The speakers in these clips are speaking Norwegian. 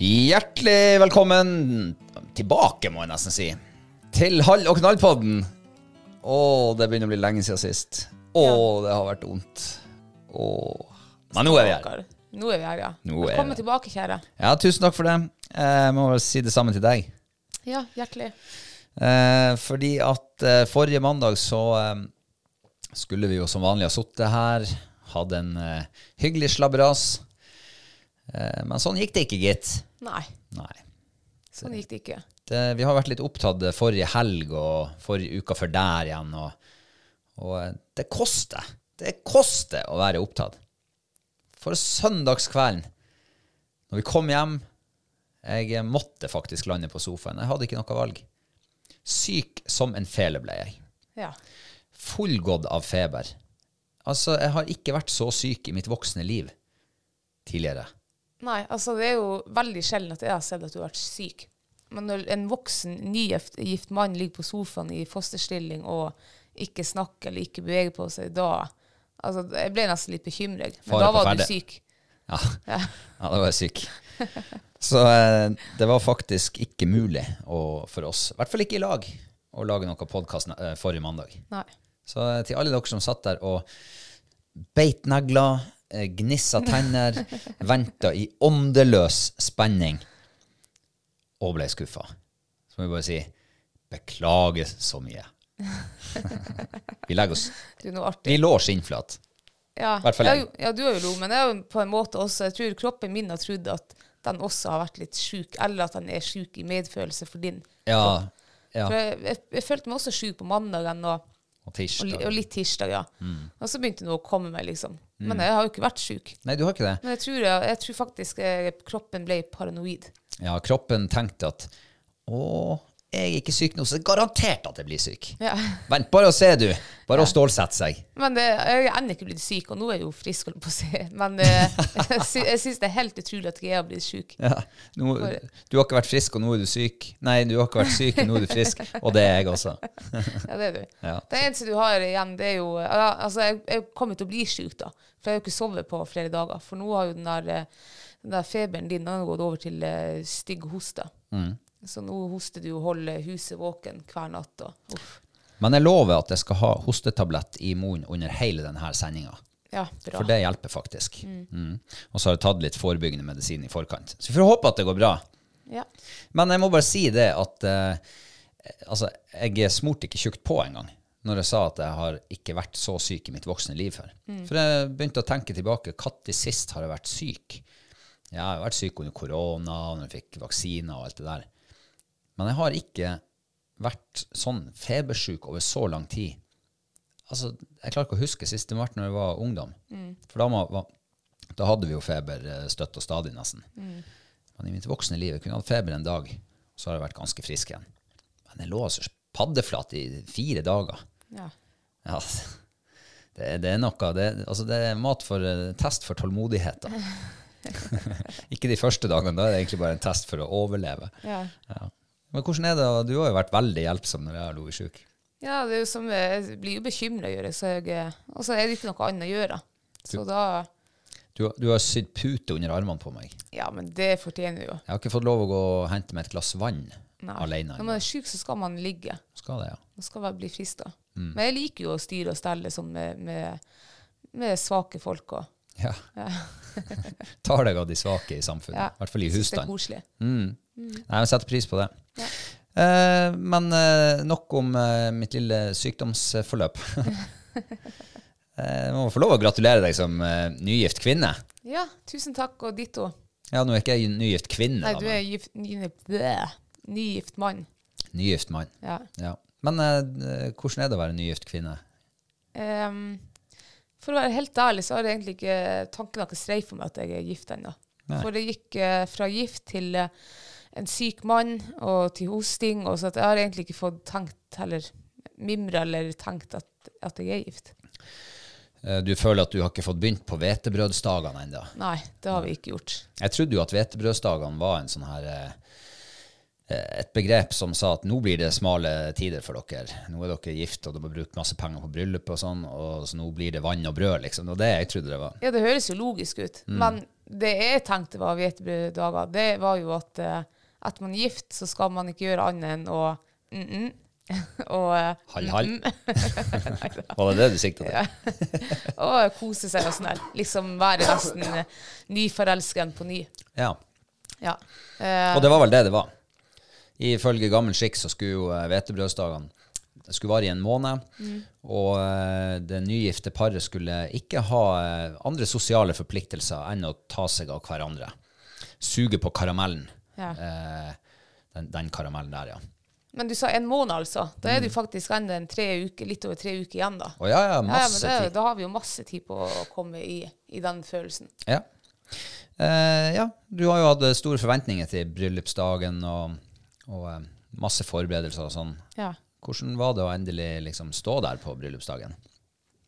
Hjertelig velkommen tilbake, må jeg nesten si, til Hall og knall-podden. Å, det begynner å bli lenge siden sist. Å, det har vært vondt. Å. Men nå er vi her. Nå er vi her, ja. Nå Velkommen vi. tilbake, kjære. Ja, tusen takk for det. Jeg må si det samme til deg. Ja, hjertelig. Eh, fordi at eh, forrige mandag så eh, skulle vi jo som vanlig ha sittet her, hadde en eh, hyggelig slabberas. Eh, men sånn gikk det ikke, gitt. Nei, Nei. sånn gikk det ikke. Det, vi har vært litt opptatt forrige helg og forrige uka før der igjen. Og, og eh, det koster. Det koster å være opptatt. For søndagskvelden, når vi kom hjem Jeg måtte faktisk lande på sofaen. Jeg hadde ikke noe valg. Syk som en fele ble jeg. Ja. Fullgått av feber. Altså, jeg har ikke vært så syk i mitt voksne liv tidligere. Nei, altså det er jo veldig sjelden at jeg har sett at du har vært syk. Men når en voksen, nygift mann ligger på sofaen i fosterstilling og ikke snakker eller ikke beveger på seg, da Altså, jeg ble nesten litt bekymret. Men Fare da var du syk. Ja, Ja. ja da var jeg syk. Så eh, det var faktisk ikke mulig å, for oss, i hvert fall ikke i lag, å lage noe podkast eh, forrige mandag. Nei. Så eh, til alle dere som satt der og beit negler, gnissa tenner, venta i åndeløs spenning og ble skuffa, så må vi bare si beklager så mye. vi legger oss. Vi lå skinnflat. Ja, hvert fall ja, jeg. ja, du har jo lo, men jeg er jo på en måte også Jeg tror kroppen min har trodd at den også har vært litt sjuk, eller at den er sjuk i medfølelse for din. Ja. ja. For jeg, jeg, jeg følte meg også sjuk på mandagen og, Og tirsdag. Og, og litt tirsdag, ja. Og så begynte noe å komme meg, liksom. Men jeg har jo ikke vært sjuk. Nei, du har ikke det? Men jeg tror, jeg, jeg tror faktisk eh, kroppen ble paranoid. Ja, kroppen tenkte at å, jeg er ikke syk nå, så det er garantert at jeg blir syk. Ja. Vent, bare å se, du. Bare å stålsette seg. Men det, jeg er ennå ikke blitt syk, og nå er jeg jo frisk, holdt på å si. Men eh, jeg, sy syns det er helt utrolig at jeg har blitt syk. Ja, nå, du har ikke vært frisk, og nå er du syk. Nei, du har ikke vært syk, og nå er du frisk. Og det er jeg også. Ja, det er du. Ja. Det eneste du har igjen, det er jo Altså, jeg, jeg kommer til å bli syk, da. For jeg har jo ikke sovet på flere dager. For nå har jo den der, eh, den der feberen din den har gått over til eh, stygg hoste. Mm. Så nå hoster du og holder huset våken hver natt. Men jeg lover at jeg skal ha hostetablett i munnen under hele denne sendinga. Ja, bra. For det hjelper faktisk. Mm. Og så har jeg tatt litt forebyggende medisin i forkant. Så vi får håpe at det går bra. Ja. Men jeg må bare si det at eh, altså, jeg smurte ikke tjukt på engang. når jeg sa at jeg har ikke vært så syk i mitt voksne liv før. For jeg begynte å tenke tilbake. Når sist har jeg vært syk? Jeg har vært syk under korona, når jeg fikk vaksiner og alt det der. Men jeg har ikke vært sånn febersjuk over så lang tid. Altså, Jeg klarer ikke å huske sist det var når jeg var ungdom. For da, var, da hadde vi jo feber eh, støtt og stadig, nesten. Men i mitt voksne liv jeg kunne hatt feber en dag, så har jeg vært ganske frisk igjen. Men jeg lå altså paddeflat i fire dager. Ja. Ja, det, det er noe det, altså det er mat for, eh, test for tålmodighet. da. ikke de første dagene, da er det egentlig bare en test for å overleve. Ja. Ja. Men hvordan er det, du har jo vært veldig hjelpsom når jeg har ligget syk. ja, det er jo som Jeg blir jo bekymra, og så er det ikke noe annet å gjøre. Så da Du, du har sydd pute under armene på meg. Ja, men det fortjener du jo. Jeg har ikke fått lov å gå og hente meg et glass vann Nei. alene. Når man er syk, så skal man ligge. Skal det, ja. Man skal bare bli frista. Mm. Men jeg liker jo å styre og stelle sånn med, med, med svake folk og ja. Tar deg av de svake i samfunnet. Ja. I hvert fall i det er husstand. koselig. Mm. Nei, jeg setter pris på det. Eh, men eh, nok om eh, mitt lille sykdomsforløp. Eh, Jeg må få lov å gratulere deg som eh, nygift kvinne. Ja, tusen takk, og ditto. Ja, nå er ikke jeg nygift kvinne, Nei, du er gift, ny, bleh, nygift mann. nygift mann. Ja. Ja. Men eh, hvordan er det å være nygift kvinne? Ehm, for å være helt ærlig, så har jeg egentlig ikke tanken ikke streifa meg at jeg er gift ennå. For det gikk eh, fra gift til eh, en syk mann og til hosting, og så jeg har egentlig ikke fått tenkt eller mimra eller tenkt at, at jeg er gift. Eh, Du føler at du har ikke fått begynt på hvetebrødsdagene ennå. Nei, det har vi ikke gjort. Jeg trodde jo at hvetebrødsdagene var en sånn her eh, et begrep som sa at nå blir det smale tider for dere. Nå er dere gift, og dere har brukt masse penger på bryllup og sånn, og så nå blir det vann og brød, liksom. Det var det jeg trodde det var. Ja, det høres jo logisk ut. Mm. Men det jeg tenkte var hvetebrøddager, det var jo at etter at man er gift, så skal man ikke gjøre annet enn å mm -mm. og, eh, Hall, hall. Var det det du sikta til? Ja. og kose seg og sånn. Liksom være nesten eh, nyforelsken på ny. Ja. Ja. Uh, Og det var vel det det var. Ifølge gammel skikk så skulle jo eh, hvetebrødsdagene det skulle vare i en måned, og eh, det nygifte paret skulle ikke ha eh, andre sosiale forpliktelser enn å ta seg av hverandre. Suge på karamellen. Ja. Eh, den, den karamellen der, ja. men du sa en måned, altså. Da er det jo faktisk enda uker, litt over tre uker igjen, da. Å ja, ja, Ja, ja, masse det, tid. da har vi jo masse tid på å komme i, i den følelsen. Ja. Eh, ja, du har jo hatt store forventninger til bryllupsdagen og, og eh, masse forberedelser og sånn. Ja. Hvordan var det å endelig liksom stå der på bryllupsdagen?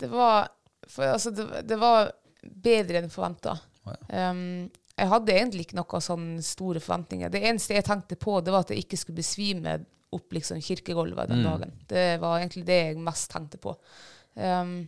Det var, for, altså, det, det var bedre enn forventa. Å, um, jeg hadde egentlig ikke noen sånne store forventninger. Det eneste jeg tenkte på, det var at jeg ikke skulle besvime opp liksom, kirkegulvet den dagen. Det var egentlig det jeg mest tenkte på. Um,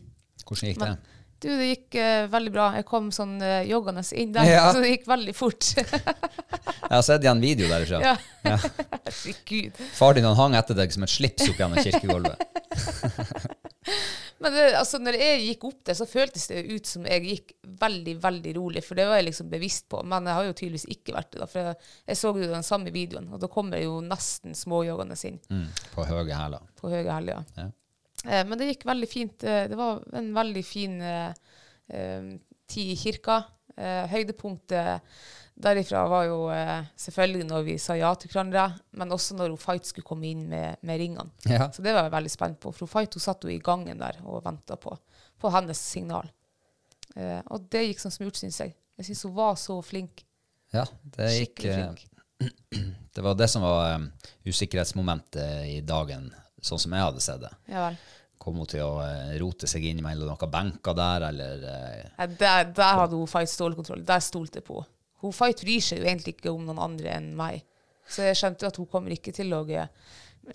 Hvordan gikk Men- det? Du, det gikk uh, veldig bra. Jeg kom sånn uh, joggende inn der, Ja. så det gikk veldig fort. Jeg har sett igjen video derifra. ja. Ja. Herregud. Far din han hang etter deg som et slips opp gjennom kirkegulvet. Men det, altså, når jeg gikk opp der, så føltes det ut som jeg gikk veldig, veldig rolig, for det var jeg liksom bevisst på. Men jeg har jo tydeligvis ikke vært det, da, for jeg, jeg så jo den samme videoen, og da kommer jeg jo nesten småjoggende inn Mm, på høye hæler. på høye hæler. Ja. Eh, men det gikk veldig fint. Eh, Det var en veldig fin eh, eh, tid i kirka. Eh, høydepunktet derifra var jo eh, selvfølgelig når vi sa ja til hverandre, men også når hun Fight skulle komme inn med, med ringene. Ja. Så det var jeg veldig spent på, for hun Fight hun satt jo i gangen der og venta på, på hennes signal. Eh, og det gikk som smurt, syns jeg. Jeg syns hun var så flink. ja, det gikk Skikkelig eh, flink. Det var det som var um, usikkerhetsmomentet i dagen, sånn som jeg hadde sett det. Ja vel. Kom hun til å eh, rote seg inn mellom noen benker der, eller eh, Ja, der, der hadde hun Fight stålkontroll. Der stolte jeg på. Hun Fight bryr seg jo egentlig ikke om noen andre enn meg. Så jeg skjønte at hun kommer ikke til å eh,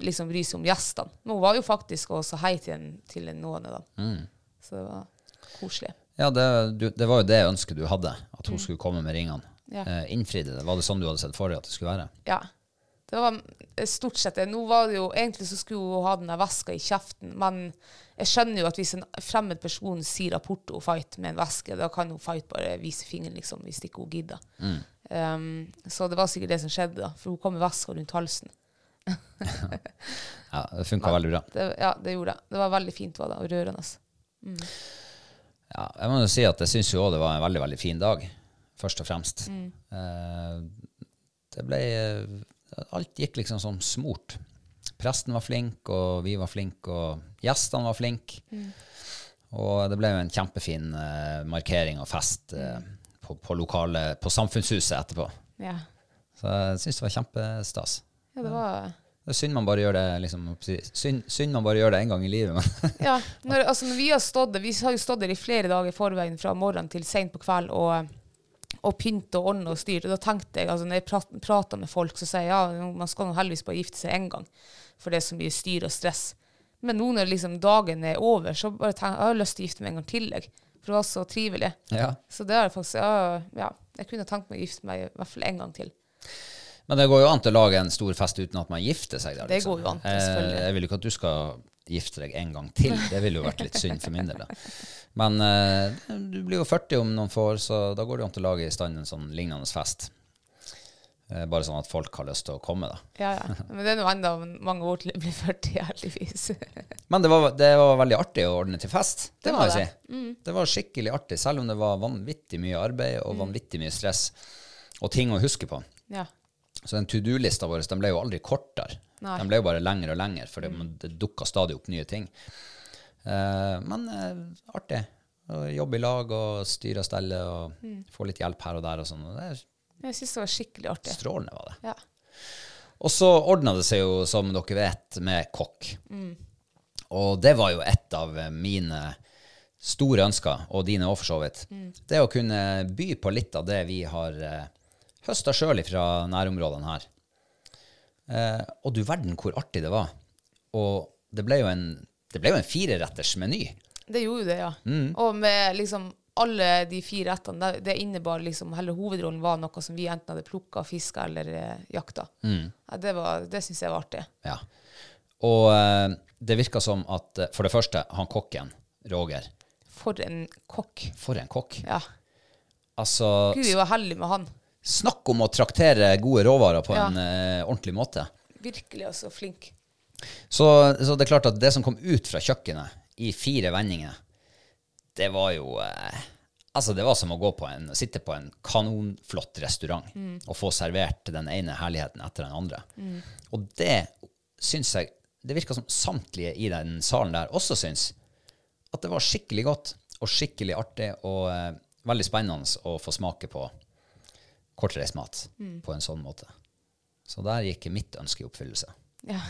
liksom bry seg om gjestene. Men hun var jo faktisk og sa hei til en, til en noen av dem. Så det var koselig. Ja, det, du, det var jo det ønsket du hadde, at hun skulle komme med ringene. Mm. Ja. Eh, innfridde det? Var det sånn du hadde sett for deg at det skulle være? Ja. Det var eh, stort sett det. Nå var det jo, Egentlig så skulle hun ha den veska i kjeften, men jeg skjønner jo at hvis en fremmed person sier rapport og fight med en veske, da kan hun fight bare vise fingeren, liksom, hvis ikke hun gidder. Um, så det var sikkert det som skjedde, da, for hun kom med veska rundt halsen. Ja, det funka veldig bra. Det, ja, det gjorde det. Det var veldig fint var det, og rørende. Ja, jeg må jo si at jeg syns jo òg det var en veldig, veldig fin dag, først og fremst. Eh, det ble eh, Alt gikk liksom som smurt. Presten var flink, og vi var flinke, og gjestene var flinke. Og det ble jo en kjempefin uh, markering og fest uh, på, på, lokale, på Samfunnshuset etterpå. Ja. Så jeg syns det var kjempestas. ja, det var Det er synd man bare gjør det liksom, synd, synd man bare gjør det én gang i livet. Men Ja, når, altså når vi har stått vi har jo stått der i flere dager i forveien fra morgen til sent på kveld og, og pynte og ordne og styrt. Og da tenkte jeg, altså når jeg prat, prater med folk, så sier jeg ja, man skal nå heldigvis bare gifte seg én gang. For det er så mye styr og stress. Men nå når liksom dagen er over, så bare tenker jeg jeg har lyst til å gifte meg en gang til. Jeg. For det var så trivelig. ja. Så det er faktisk, ja, ja, jeg kunne tenkt meg å gifte meg i hvert fall en gang til. Men det går jo an til å lage en stor fest uten at man gifter seg. Der, Det liksom. går jo an, Eh, selvfølgelig. Jeg vil ikke at du skal gifte deg en gang til. Det ville jo vært litt synd for min del. Da. Men eh, du blir jo 40 om noen få år, så da går det jo an til å lage i stand en sånn lignende fest. Eh, bare sånn at folk har lyst til å komme, da. Ja, ja. Men det er nå enda mange år til jeg blir 40, heldigvis. Men det var, det var veldig artig å ordne til fest. Det, Det må jeg jeg si. Det var skikkelig artig, selv om det var vanvittig mye arbeid og vanvittig mye stress og ting å huske på. Ja. Så den to do-lista vår den ble jo aldri kortere. Nei. De ble jo bare lengre og lengre, for det, det dukka stadig opp nye ting. Uh, men uh, artig. Å jobbe i lag og styre og stelle og få litt hjelp her og der og sånn. Det Jeg syns det var skikkelig artig. strålende, var det. Ja. Og så ordna det seg jo, som dere vet, med kokk. Og det var jo et av mine store ønsker, og dine òg, for så vidt. Det å kunne by på litt av det vi har eh, høsta sjøl fra nærområdene her. Eh, og du verden hvor artig det var. Og det ble jo en, det ble jo en fireretters meny. Det gjorde jo det, ja. Og med liksom alle de fire rettene, det, innebar liksom Hele hovedrollen var noe som vi enten hadde plukka, fiska eller eh, jakta. Ja, det var, det syns jeg var artig. Ja. Og eh, det virka som at eh, for det første, han kokken, Roger For en kokk. For en kokk. Ja. Altså, Gud, vi var heldige med han. Snakk om å traktere gode råvarer på en uh, ordentlig måte. Virkelig altså flink. Så, så det er klart at det som kom ut fra kjøkkenet i fire vendinger, det var jo eh, Altså, det var som å gå på en, sitte på en kanonflott restaurant og få servert den ene herligheten etter den andre. Og det syns jeg Det virka som samtlige i den salen der også syns at det var skikkelig godt og skikkelig artig og eh, veldig spennende å få smake på kortreist mat på en sånn måte. Så der gikk mitt ønske i oppfyllelse. Ja.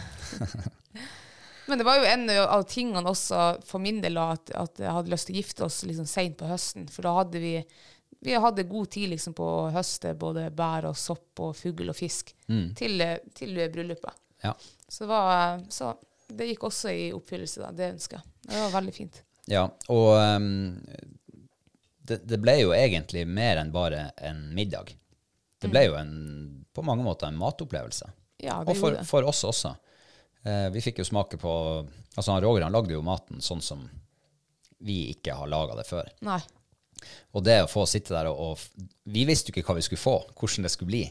Men det var jo en av tingene også for min del at, at jeg hadde lyst til å gifte oss liksom sent på høsten. For da hadde vi vi hadde god tid liksom på å høste både bær og sopp og fugl og fisk til, til bryllupet. Ja. Så det, var, så det gikk også i oppfyllelse, da, det ønsket. Det var veldig fint. Ja, og um, det, det ble jo egentlig mer enn bare en middag. Det ble jo en, på mange måter en matopplevelse. Ja, det Og for, for oss også. Eh, vi fikk jo smake på Altså han Roger han lagde jo maten sånn som vi ikke har laga det før. Nei. Og det å få sitte der og, og Vi visste jo ikke hva vi skulle få, hvordan det skulle bli.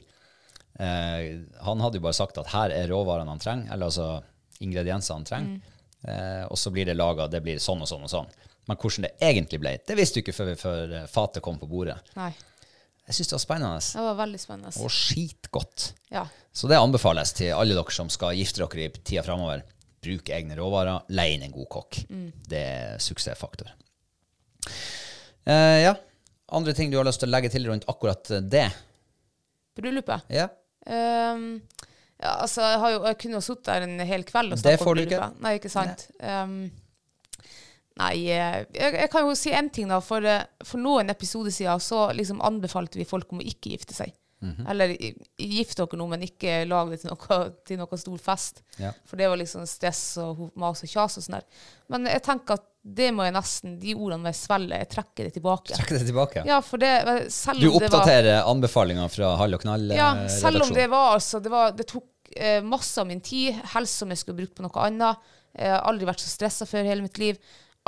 Eh, han hadde jo bare sagt at her er råvarene han trenger, eller altså ingrediensene han trenger. Eh, og så blir det laga, det blir sånn og sånn og sånn. Men hvordan det egentlig ble, det visste du ikke før, før fatet kom på bordet. Nei. Jeg syns det var spennende. Det var veldig spennende. Og skitgodt. Ja. Så det anbefales til alle dere som skal gifte dere i tida framover. Bruk egne råvarer, leie inn en god kokk. Det er suksessfaktor. Uh, ja. Andre ting du har lyst til å legge til rundt akkurat det? Bryllupet. Ja. Um, ja, altså, jeg, har jo, jeg kunne jo sittet der en hel kveld og Det snakket om får du ikke. bryllupet. Nei, ikke sant. Ehm, nei, eh, jeg, jeg kan jo si en ting, da. For, eh, for noen episoder siden så liksom anbefalte vi folk om å ikke gifte seg. Mhm. Eller i- gift dere nå, men ikke lag det til noe, til noe stor fest. Ja. For det var liksom stress og mas og kjas og sånn der. Men jeg tenker at det må jeg nesten, de ordene må jeg svelge. Jeg trekker det tilbake. Trekker det tilbake. Ja, for det, selv Du om det var- oppdaterer anbefalinga fra Hall og knall? ja, eh, selv om det var altså Det, var, det tok eh, masse av min tid, helst som jeg skulle brukt på noe annet. Jeg har aldri vært så stressa før i hele mitt liv.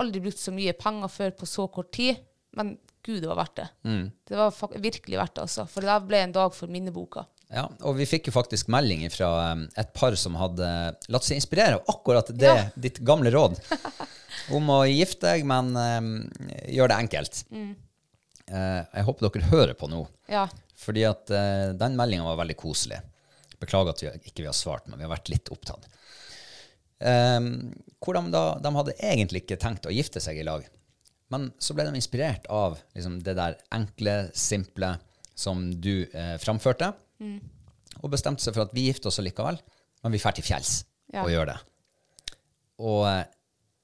Aldri brukt så mye penger før på så kort tid. Men gud, det var verdt det. Mm. Det var virkelig verdt det, altså. For det ble en dag for minneboka. Ja, og vi fikk jo faktisk melding fra um, et par som hadde latt seg inspirere av akkurat det, Ja. ditt gamle råd. Om å gifte deg, men um, gjør det enkelt. Eh, jeg håper dere hører på nå. Ja. Fordi at uh, den meldinga var veldig koselig. Beklager at vi ikke vi har svart, men vi har vært litt opptatt. Um, hvor de, da, de hadde egentlig ikke tenkt å gifte seg i lag. Men så ble de inspirert av liksom, det der enkle, simple som du eh, framførte. Og bestemte seg for at vi gifter oss likevel, men vi drar til fjells Ja. og gjør det. Og eh,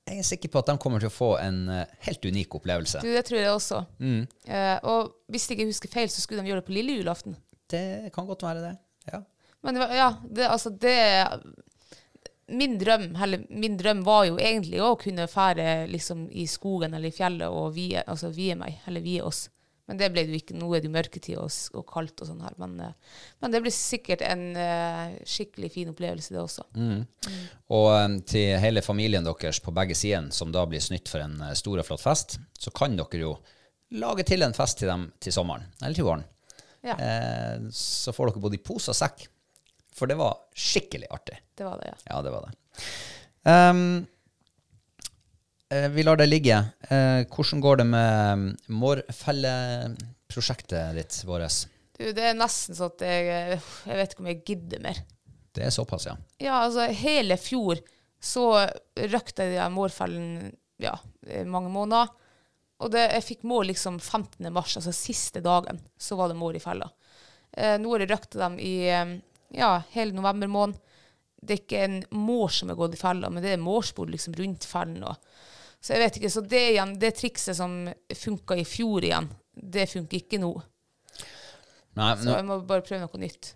jeg er sikker på at de kommer til å få en eh, helt unik opplevelse. Du, det tror jeg også. Eh, og hvis jeg ikke husker feil, så skulle de gjøre det på lille julaften. Det kan godt være det. Ja. Men det var, ja, det, altså det Min drøm, eller min drøm var jo egentlig å kunne fære liksom i skogen eller i fjellet og vie, altså vie meg, eller vie oss. Men det ble det jo ikke. Nå er det jo mørketid og, og kaldt og sånn her. Men, eh, men det blir sikkert en uh, skikkelig fin opplevelse, det også. Og um, til hele familien deres på begge sider, som da blir snytt for en stor og flott fest, så kan dere jo lage til en fest til dem til sommeren, eller til våren. Ja, Eh, så får dere både i pose og sekk. For det var skikkelig artig. det var det, ja. Ja, det var det. Eh, vi lar det ligge. Uh, hvordan går det med mårfelleprosjektet ditt, våres? Du, det er nesten sånn at jeg, eh, jeg vet ikke om jeg gidder mer. Det er såpass, ja. Ja, altså hele fjor så røkte jeg mårfellen ja, mange måneder. Og det, jeg fikk mål liksom 15. mars, altså siste dagen, så var det mår i fella. Eh, nå har jeg røkt dem i eh, ja, hele november måned. Det er ikke en mår som er gått i fella, men det er mårspor liksom rundt fellen. Så jeg vet ikke, så det igjen, det trikset som funka i fjor igjen, det funker ikke nå. Nei, Så jeg må bare prøve noe nytt.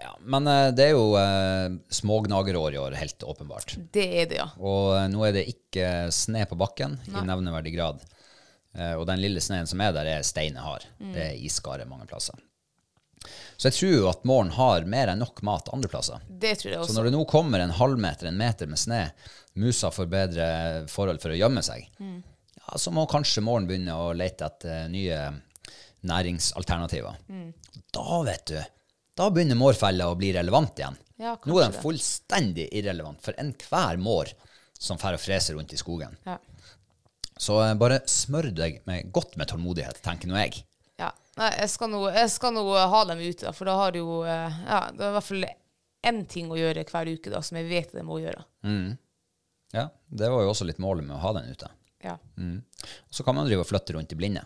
ja, men eh, det er jo eh, smågnagerår i år, helt åpenbart. Det er det, ja. Og eh, nå er det ikke sne på bakken i nevneverdig grad. Eh, og den lille sneen som er der, er steinehard. Det er isgare mange plasser. Så jeg tror jo at Målen har mer enn nok mat andre plasser. Det tror jeg også. Så når det nå kommer en halvmeter, en meter med snø, musa får bedre forhold for å gjemme seg, ja, så må kanskje Målen begynne å lete etter nye næringsalternativer. Da, vet du, da begynner mårfella å bli relevant igjen. Ja, nå er den fullstendig irrelevant for enhver mår som fer og freser rundt i skogen. Ja. Så eh, bare smør deg med, godt med tålmodighet, tenker nå jeg. Nei, jeg skal nå, jeg skal nå ha dem ute, da, for da har du jo eh, Ja, det er i hvert fall én ting å gjøre hver uke da, som jeg vet jeg må gjøre. Ja, Det var jo også litt målet med å ha den ute. Ja, Så kan man drive og flytte rundt i blinde,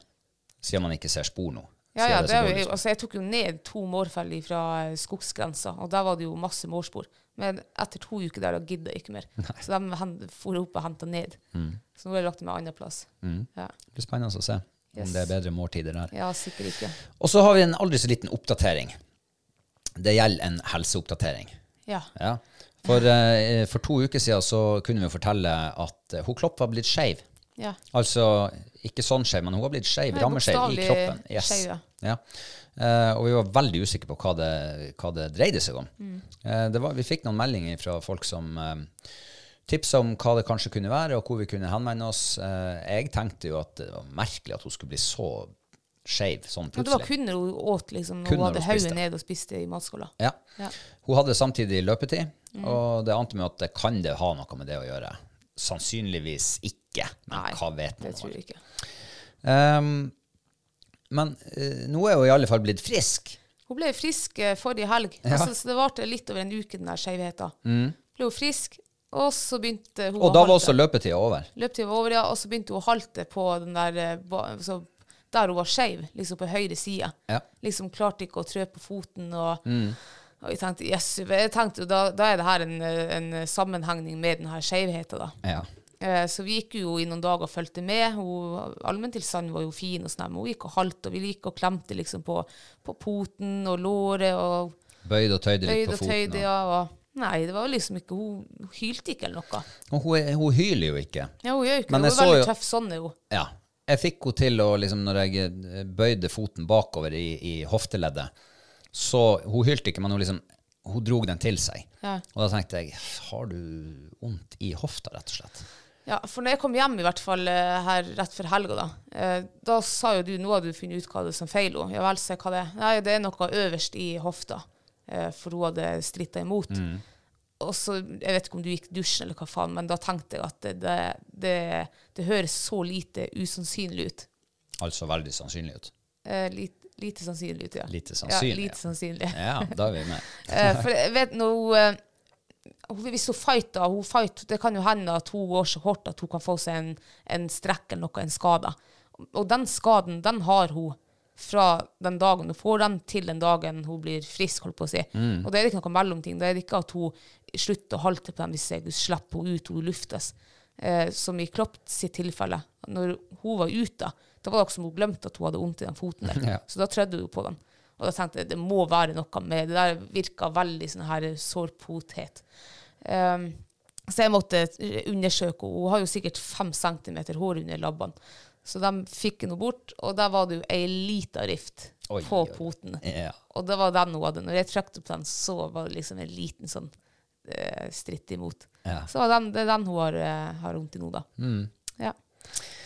siden man ikke ser spor nå. ja, ja det det jo, altså, jeg tok jo ned to mårfeller fra eh, skogsgrensa, og der var det jo masse mårspor. Men etter to uker der, da gidder jeg ikke mer. Så de dro opp og henta ned. Mm. Så nå har jeg lagt dem en annen plass. Ja. Det blir spennende å se om det er bedre måltider der. ja, sikkert ikke. Og så har vi en aldri så liten oppdatering. Det gjelder en helseoppdatering. Ja. Ja. For, eh, for to uker siden så kunne vi fortelle at eh, hun Klopp var blitt skeiv. ja. Altså ikke sånn skeiv, men hun var blitt skeiv, rammeskeiv i kroppen. Yes. Skjev, ja. Ja. Eh, og vi var veldig usikre på hva det, hva det dreide seg om. Mm. Uh, det var, vi fikk noen meldinger fra folk som uh, tipsa om hva det kanskje kunne være, og hvor vi kunne henvende oss. Eh, jeg tenkte jo at det var merkelig at hun skulle bli så skeiv sånn Men det var plutselig. kun når hun åt, liksom. Når hun hadde hodet ned og spiste i matskåla. Ja. Ja. Hun hadde samtidig løpetid, Mm. og det ante meg at det kan det ha noe med det å gjøre. Sannsynligvis ikke, men Nei, hva vet man? Det tror jeg ikke. Um, men uh, nå er hun i alle fall blitt frisk. Hun ble frisk eh, forrige helg. Altså, så det varte litt over en uke, den der skeivheten. Ble hun frisk, og så begynte hun Mm. Og da var også løpetida over. Løpetida var over, ja, og så begynte hun å halte på den der eh, så, Der hun var skeiv, liksom på høyre side. Ja. Liksom klarte ikke å trø på foten. Og, og jeg tenkte, yes, jeg tenkte da, da er det her en, en sammenhengning med den her skeivheten, da. Ja. Eh, Så vi gikk jo i noen dager og fulgte med. Allmenntilstanden var jo fin, og sånn, men hun gikk og halte, og vi gikk og klemte liksom på, på poten og låret og Bøyde og tøyde litt på og foten. tøyde. Ja, og, nei, det var liksom ikke Hun, hylte ikke eller noe. Hun, hun hyler jo ikke. Ja, hun gjør jo ikke Men det. Hun er veldig jo- tøff sånn, hun. Ja. Jeg fikk henne til å, liksom, når jeg eh, bøyde foten bakover i, i hofteleddet, så hun hylte ikke, men hun liksom hun drog den til seg. Ja. Og da tenkte jeg, har du vondt i hofta, rett og slett? Ja, for når jeg kom hjem i hvert fall eh, her rett før helga, da, eh, da sa jo du nå har du funnet ut hva det er som feiler henne. Ja vel, se hva det er. Nei, det er noe øverst i hofta. eh, for hun hadde stritta imot. Og så, Jeg vet ikke om du gikk dusjen, eller hva faen, men da tenkte jeg at det, det, det, det høres så lite usannsynlig ut. Altså veldig sannsynlig ut. Eh, lite, lite sannsynlig ut, ja. Lite sannsynlig, Ja, lite sannsynlig. Ja, da er vi med. Eh, for jeg vet hun, eh, Hvis hun fighter, hun fighter, Det kan jo hende at hun går så hardt at hun kan få seg en, en strekk eller noe, en skade. Og den skaden, den har hun fra den dagen hun får den, til den dagen hun blir frisk, holdt på å si. Og det er ikke noe mellomting. Det er ikke at hun slutter å halte på den hvis jeg slipper henne ut og hun luftes. Eh, som i Klopp sitt tilfelle. Når hun var ute, da var det som hun glemte at hun hadde vondt i den foten der. Ja. Så da trødde hun på den. Og da tenkte jeg det må være noe med det. der virka veldig sånn her sårpothet. Um, så jeg måtte undersøke henne. Hun har jo sikkert fem centimeter hår under labbene. Så de fikk henne bort, og der var det jo ei lita rift Oi, på oi. poten. Ja. Og det var den hun hadde. Når jeg trakk opp den, så var det liksom en liten sånn eh, stritt imot. Ja. Så den, det er den hun har, eh, har vondt i nå, da. Ja.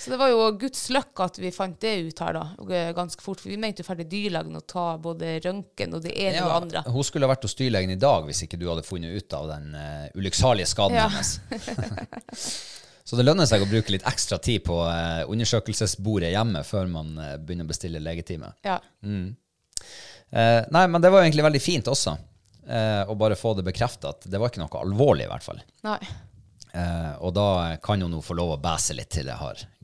Så det var jo Guds løkk at vi fant det ut her, da, eh, ganske fort. For vi mente jo ferdig dyrlegen å ta både røntgen og det ene og det andre. hun skulle ha vært hos dyrlegen i dag hvis ikke du hadde funnet ut av den uh, ulykksalige skaden Ja. hennes. Så det lønner seg å bruke litt ekstra tid på uh, undersøkelsesbordet hjemme før man uh, begynner å bestille legetime. Ja. Eh, nei, men det var jo egentlig veldig fint også, Uh, å bare få det bekrefta at det var ikke noe alvorlig, i hvert fall. Nei. Uh, og da kan hun nå få lov å bæse litt til det har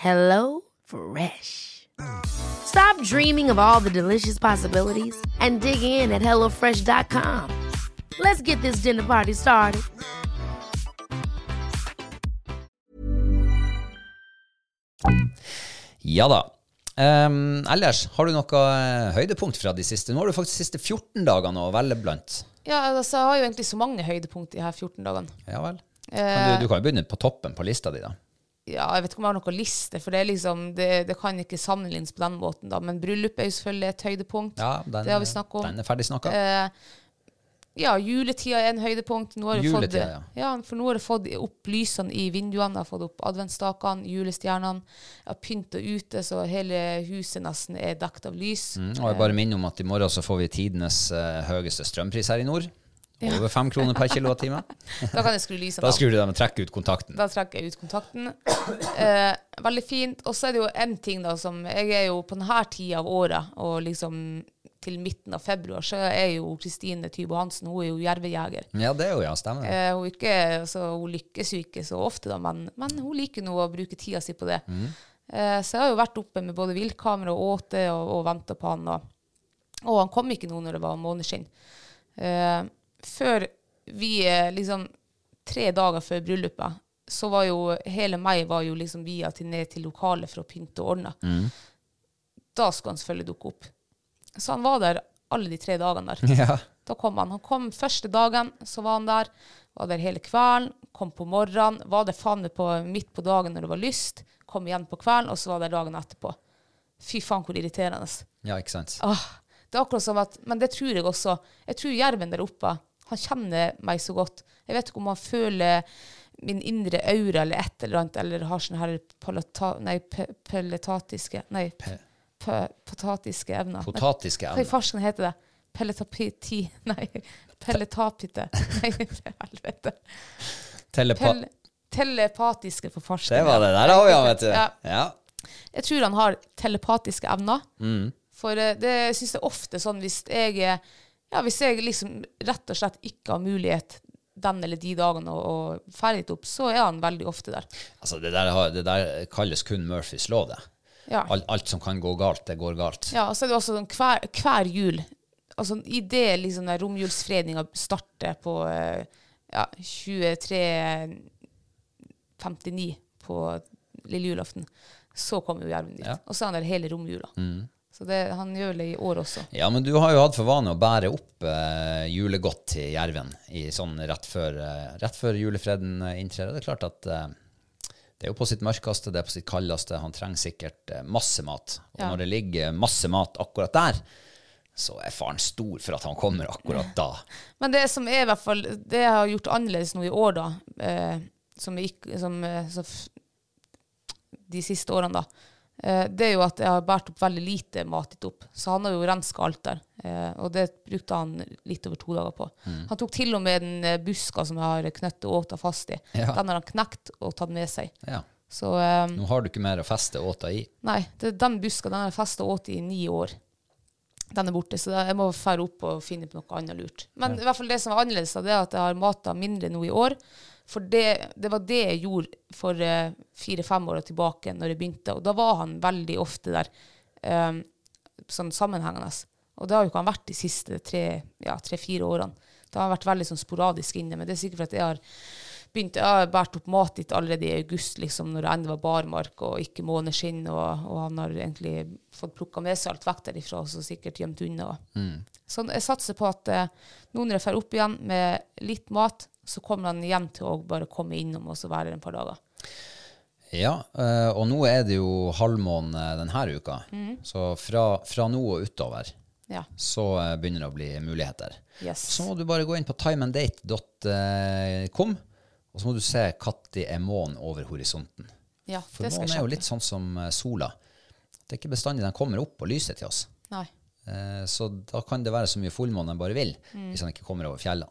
Hello Fresh. Stop dreaming of all the delicious possibilities and dig in at HelloFresh.com. Let's get this dinner party started. Ja da. Um, ellers, har du noe eh, høydepunkt fra de siste? Nå har du faktisk de siste 14 dagene å velge blant. Ja, altså, jeg har jo egentlig så mange høydepunkt de her 14 dagene. Ja vel. Eh. Kan du, du kan jo begynne på toppen på lista di, da. Ja, jeg vet ikke om jeg har noen liste, for det, liksom, det, det kan ikke sammenlignes på den måten. da, Men bryllup er jo selvfølgelig et høydepunkt. Ja, den, det har vi snakka om. Den er ferdig snakka. Eh, ja, juletida er en høydepunkt. Nå har jeg fått, ja. ja. For nå har jeg fått opp lysene i vinduene, jeg har fått opp adventsstakene, julestjernene. Jeg har pynta ute, så hele huset nesten er dekt av lys. Mm, og jeg bare minner om at i morgen så får vi tidenes eh, høyeste strømpris her i nord. Over fem kroner per kilowattime. Da kan jeg skru lysene Da skrur du dem og trekker ut kontakten. Da trekker jeg ut kontakten. Eh, veldig fint. Og så er det jo en ting da som Jeg er jo på denne tida av året, og liksom til midten av februar, så er jo Kristine Tybo Hansen hun er jo jervejeger. Ja, det er jo ja, stemmer. Eh, hun, ikke, altså, hun lykkes jo ikke så ofte, da, men, men hun liker nå å bruke tida si på det. Eh, så jeg har jo vært oppe med både viltkamera og åte og, og venta på han. Og, og han kom ikke nå når det var måneskinn. Eh, før vi eh, liksom Tre dager før bryllupet, så var jo hele meg var jo liksom via til ned til lokalet for å pynte og ordne. Da skulle han selvfølgelig dukke opp. Så han var der alle de tre dagene der. Ja. Da kom han. Han kom første dagen, så var han der. Var der hele kvelden. Kom på morgenen. Var der faen meg midt på dagen når det var lyst. Kom igjen på kvelden, og så var der dagen etterpå. Fy faen, hvor irriterende. ja, ikke sant. Åh, det er akkurat som at, Men det tror jeg også. Jeg tror jerven der oppe han kjenner meg så godt. Jeg vet ikke om han føler min indre aura eller et eller annet, eller har sånne her palata, nei, pe, peletatiske Nei, pe, potatiske evner. Potatiske Hva i evner. farsken heter det? Pelletapiti Nei, pelletapite. Nei, helvete. Telepa Pel, telepatiske for farsken. det var det der, vi, ja, vet du. Ja. Ja. Jeg tror han har telepatiske evner. Mm. For eh, det syns jeg ofte sånn hvis jeg er Ja, hvis jeg liksom rett og slett ikke har mulighet den eller de dagene og, og drar opp, så er han veldig ofte der. Altså, det der, har- det der kalles kun Murphys lov, det. Ja. Alt, alt som kan gå galt, det går galt. Ja, og så er det også sånn hver, hver jul Altså det liksom romjulsfredninga starter på eh, ja, 23.59 på lille julaften, så kommer jo jerven dit. Ja. Og så er han der hele romjula. Så det, han gjør det i år også. Ja, men du har jo hatt for vane å bære opp eh, julegodt til jerven i sånn rett før, eh, rett før julefreden eh, inntrer. Det er klart at eh, det er jo på sitt mørkeste, det er på sitt kaldeste. Han trenger sikkert eh, masse mat. Og Ja. når det ligger masse mat akkurat der, så er faren stor for at han kommer akkurat da. Men det som er i hvert fall Det jeg har gjort annerledes nå i år, da, eh, som, jeg som, så de siste årene, da, det er jo at jeg har båret opp veldig lite mat dit opp. Så han har jo renska alt der. Eh, og det brukte han litt over to dager på. Han tok til og med den eh, buska som jeg har knøttet åta fast i. Ja. Den har han knekt og tatt med seg. Ja. Så eh, Nå har du ikke mer å feste åta i. nei, det, den buska den har jeg festa åt i ni år. Den er borte, så jeg må fære opp og finne på noe annet lurt. Men i hvert fall det som er annerledes, det er at jeg har mata mindre nå i år. For det, det var det jeg gjorde for eh, fire-fem år tilbake, når jeg begynte. Og da var han veldig ofte der, um, sånn sammenhengende. Og det har jo ikke han vært de siste tre-fire ja, tre-fire årene. Da har han vært veldig sånn sporadisk inne. Men det er sikkert fordi jeg har begynt, jeg har båret opp mat dit allerede i august, liksom, når det ennå var barmark og ikke måneskinn, og, og han har egentlig fått plukka med seg alt vekk derifra, og så sikkert gjemt unna. Så jeg satser på at eh, nå når jeg drar opp igjen med litt mat, så kommer han hjem til å bare komme innom og så være der en par dager. Ja, eh, og nå er det jo halvmåne denne uka. Så fra, fra nå og utover Ja. så eh, begynner det å bli muligheter. Yes. Så må du bare gå inn på timeanddate.com, og så må du se når er månen over horisonten. Ja, For månen er jo litt sånn som eh, sola. Det er ikke bestandig den kommer opp og lyser til oss. Nei. Eh, Så da kan det være så mye fullmåne den bare vil, Mm. hvis den ikke kommer over fjellene.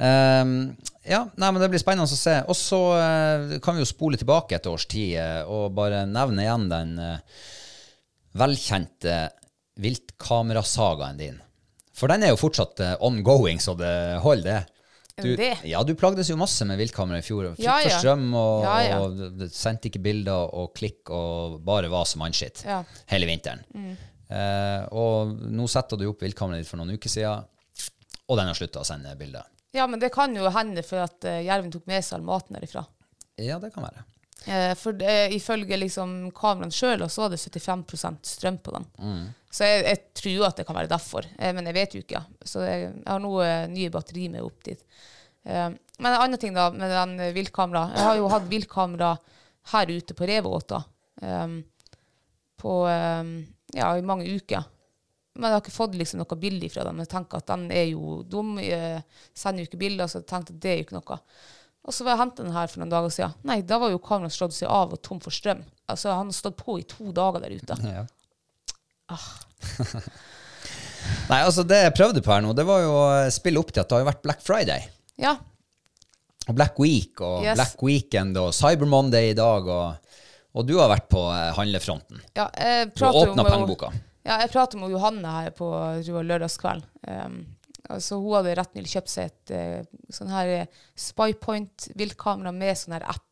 Ehm, ja, nei, men det blir spennende å se. Og så uh, kan vi jo spole tilbake et års tid uh, og bare nevne igjen den uh, velkjente viltkamerasagaen din. For den er jo fortsatt ongoing, så det holder, det. Du, det? Ja, du plagdes jo masse med viltkamera i fjor. Fikk Ja, for strøm og, Ja, ja. og sendte ikke bilder og klikk og bare var som mannskitt Ja. Mm. hele vinteren. Eh, og nå setter du opp viltkameraet ditt for noen uker siden, og den har slutta å sende bilder. Ja, men det kan jo hende for at uh, jerven tok med seg all maten derifra. Ja, det kan være. Uh, for det, ifølge liksom kameraene sjøl så var det 75% strøm på dem. Mm. Så jeg, jeg tror at det kan være derfor, uh, men jeg vet jo ikke. Så jeg, jeg har nå eh, nye batteri med opp dit. Eh, men en annen ting da, med den eh, viltkamera. Jeg har jo hatt viltkamera her ute på Revåta um, på um, ja, i mange uker. Men jeg har ikke fått liksom noe bilde fra dem. Jeg tenker at den er jo dum. Jeg sender jo ikke bilder, så jeg tenkte at det er jo ikke noe. Og så var jeg hentet den her for noen dager siden. Nei, da var jo kameraet slått seg av og tom for strøm. Altså, han har stått på i to dager der ute. Ja. Nei, altså det jeg prøvde på her nå, det var jo å spille opp til at det har vært Black Friday. Ja, Og Black Week og Yes. Black Weekend og Cyber Monday i dag. Og, og du har vært på eh, handlefronten. ja jeg Du har prater åpna pengeboka. Ja, jeg prater med Johanne her på jeg tror det var lørdagskveld. Um, altså, hun hadde rett nylig kjøpt seg et uh, sånn her eh, Spypoint-viltkamera med sånn her app.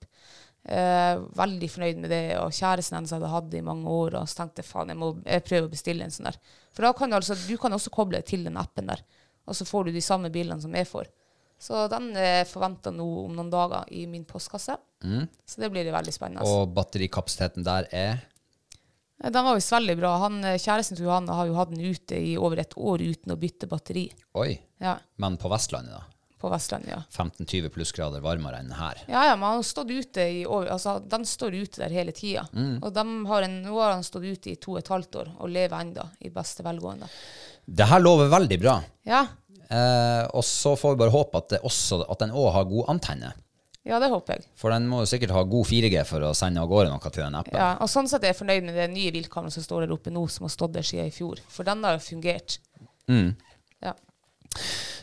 Uh, veldig fornøyd med det, og kjæresten hennes hadde hatt det i mange år. Og så tenkte faen, jeg må prøve å bestille en sånn der. For da kan du altså, du kan også koble til den appen der, og så får du de samme bilene som jeg får. Så den er forventa nå om noen dager i min postkasse. Så det blir veldig spennende. Mm. Og batterikapasiteten der er Den var visst veldig bra. Han, eh, kjæresten til Johanne har jo hatt den ute i over et år uten å bytte batteri. Oi. Ja, Men på Vestlandet, da. på Vestlandet, ja. 15-20 plussgrader varmere enn her. Ja, ja, men han har stått ute i over, altså, den står ute der hele tida. Og dem har en, nå har han stått ute i to og et halvt år og lever enda i beste velgående. Det her lover veldig bra. Ja, Eh, og så får vi bare håpe at, det også, at den òg har god antenne. Ja det håper jeg. For den må jo sikkert ha god 4G for å sende av gårde noe til den appen. Ja, og sånn sett er jeg fornøyd med det nye viltkameraet som står der oppe nå, som har stått der siden i fjor. For den har jo fungert. Ja.